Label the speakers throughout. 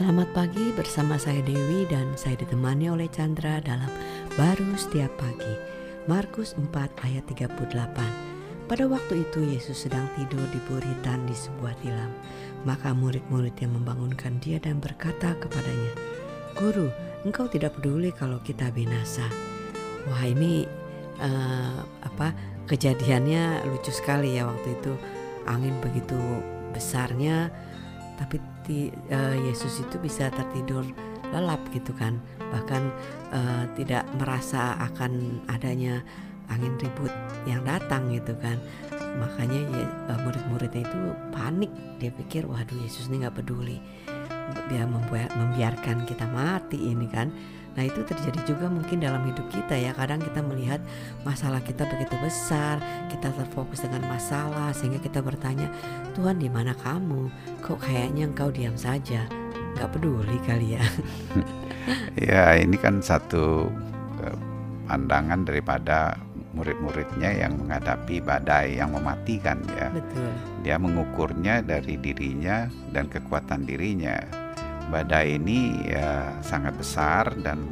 Speaker 1: Selamat pagi bersama saya Dewi dan saya ditemani oleh Chandra dalam Baru Setiap Pagi. Markus 4 ayat 38. Pada waktu itu Yesus sedang tidur di buritan di sebuah tilam. Maka murid-muridnya membangunkan dia dan berkata kepadanya, Guru, engkau tidak peduli kalau kita binasa. Wah ini uh, apa kejadiannya lucu sekali ya waktu itu angin begitu besarnya tapi ti, uh, Yesus itu bisa tertidur lelap gitu kan. Bahkan uh, tidak merasa akan adanya angin ribut yang datang gitu kan. Makanya ya, uh, murid-muridnya itu panik. Dia pikir waduh Yesus ini nggak peduli. Dia membiarkan kita mati ini kan Nah itu terjadi juga mungkin dalam hidup kita ya Kadang kita melihat masalah kita begitu besar Kita terfokus dengan masalah Sehingga kita bertanya Tuhan di mana kamu? Kok kayaknya engkau diam saja Gak peduli kali ya
Speaker 2: Ya ini kan satu eh, pandangan daripada murid-muridnya yang menghadapi badai yang mematikan ya.
Speaker 1: Betul.
Speaker 2: Dia mengukurnya dari dirinya dan kekuatan dirinya badai ini ya sangat besar dan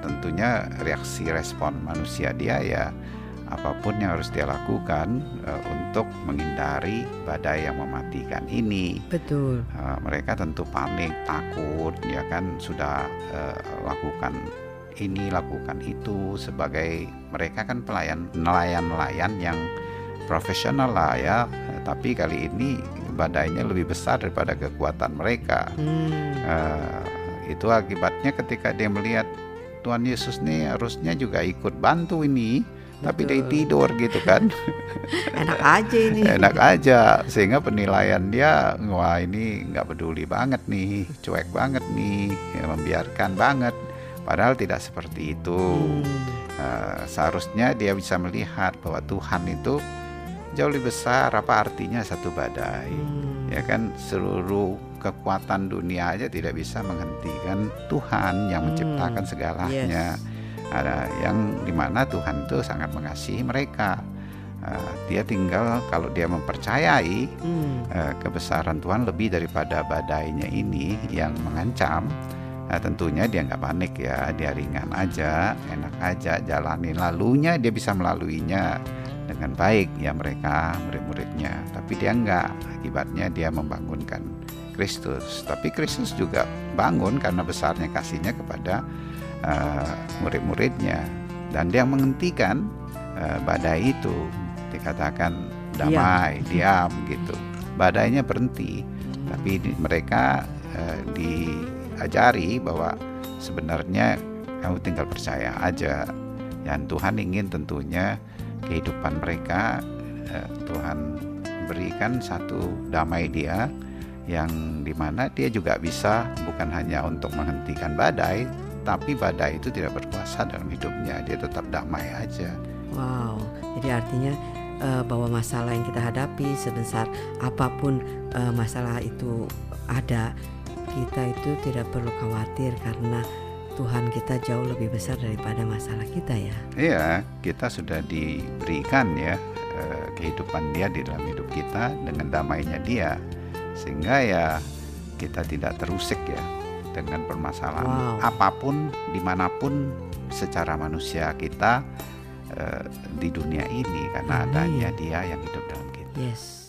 Speaker 2: tentunya reaksi respon manusia dia ya apa pun yang harus dia lakukan uh, untuk menghindari badai yang mematikan ini.
Speaker 1: Betul.
Speaker 2: Uh, mereka tentu panik, takut, ya kan sudah uh, lakukan ini, lakukan itu sebagai mereka kan pelayan nelayan-nelayan yang profesional lah ya. Tapi kali ini badainya lebih besar daripada kekuatan mereka. Hmm. Uh, itu akibatnya ketika dia melihat Tuhan Yesus nih harusnya juga ikut bantu ini, Betul. tapi dia tidur gitu kan.
Speaker 1: Enak aja ini.
Speaker 2: Enak aja, sehingga penilaian dia wah ini nggak peduli banget nih, cuek banget nih, ya, membiarkan banget. Padahal tidak seperti itu. Hmm. Uh, seharusnya dia bisa melihat bahwa Tuhan itu jauh lebih besar apa artinya satu badai hmm. ya kan seluruh kekuatan dunia aja tidak bisa menghentikan Tuhan yang hmm. menciptakan segalanya yes. ada yang di mana Tuhan itu sangat mengasihi mereka uh, dia tinggal kalau dia mempercayai hmm. uh, kebesaran Tuhan lebih daripada badainya ini yang mengancam Nah, tentunya dia nggak panik ya, dia ringan aja, enak aja, jalanin lalunya dia bisa melaluinya dengan baik ya mereka murid-muridnya. Tapi dia enggak. Akibatnya dia membangunkan Kristus. Tapi Kristus juga bangun karena besarnya kasihnya kepada uh, murid-muridnya. Dan dia menghentikan uh, badai itu. Dikatakan damai diam, diam gitu. Badainya berhenti. Tapi di, mereka uh, diajari bahwa sebenarnya kamu tinggal percaya aja. Dan Tuhan ingin tentunya kehidupan mereka eh, Tuhan berikan satu damai dia yang di mana dia juga bisa bukan hanya untuk menghentikan badai tapi badai itu tidak berkuasa dalam hidupnya. Dia tetap damai aja.
Speaker 1: Wow. Jadi artinya uh, bahwa masalah yang kita hadapi sebesar apa pun uh, masalah itu ada kita itu tidak perlu khawatir karena Tuhan kita jauh lebih besar daripada masalah kita ya.
Speaker 2: Iya, kita sudah diberikan ya eh, kehidupan dia di dalam hidup kita dengan damainya dia. Sehingga ya kita tidak terusik ya dengan permasalahan wow. apa pun di mana pun secara manusia kita uh, di dunia ini karena Amin. adanya dia yang hidup dalam kita.
Speaker 1: Yes.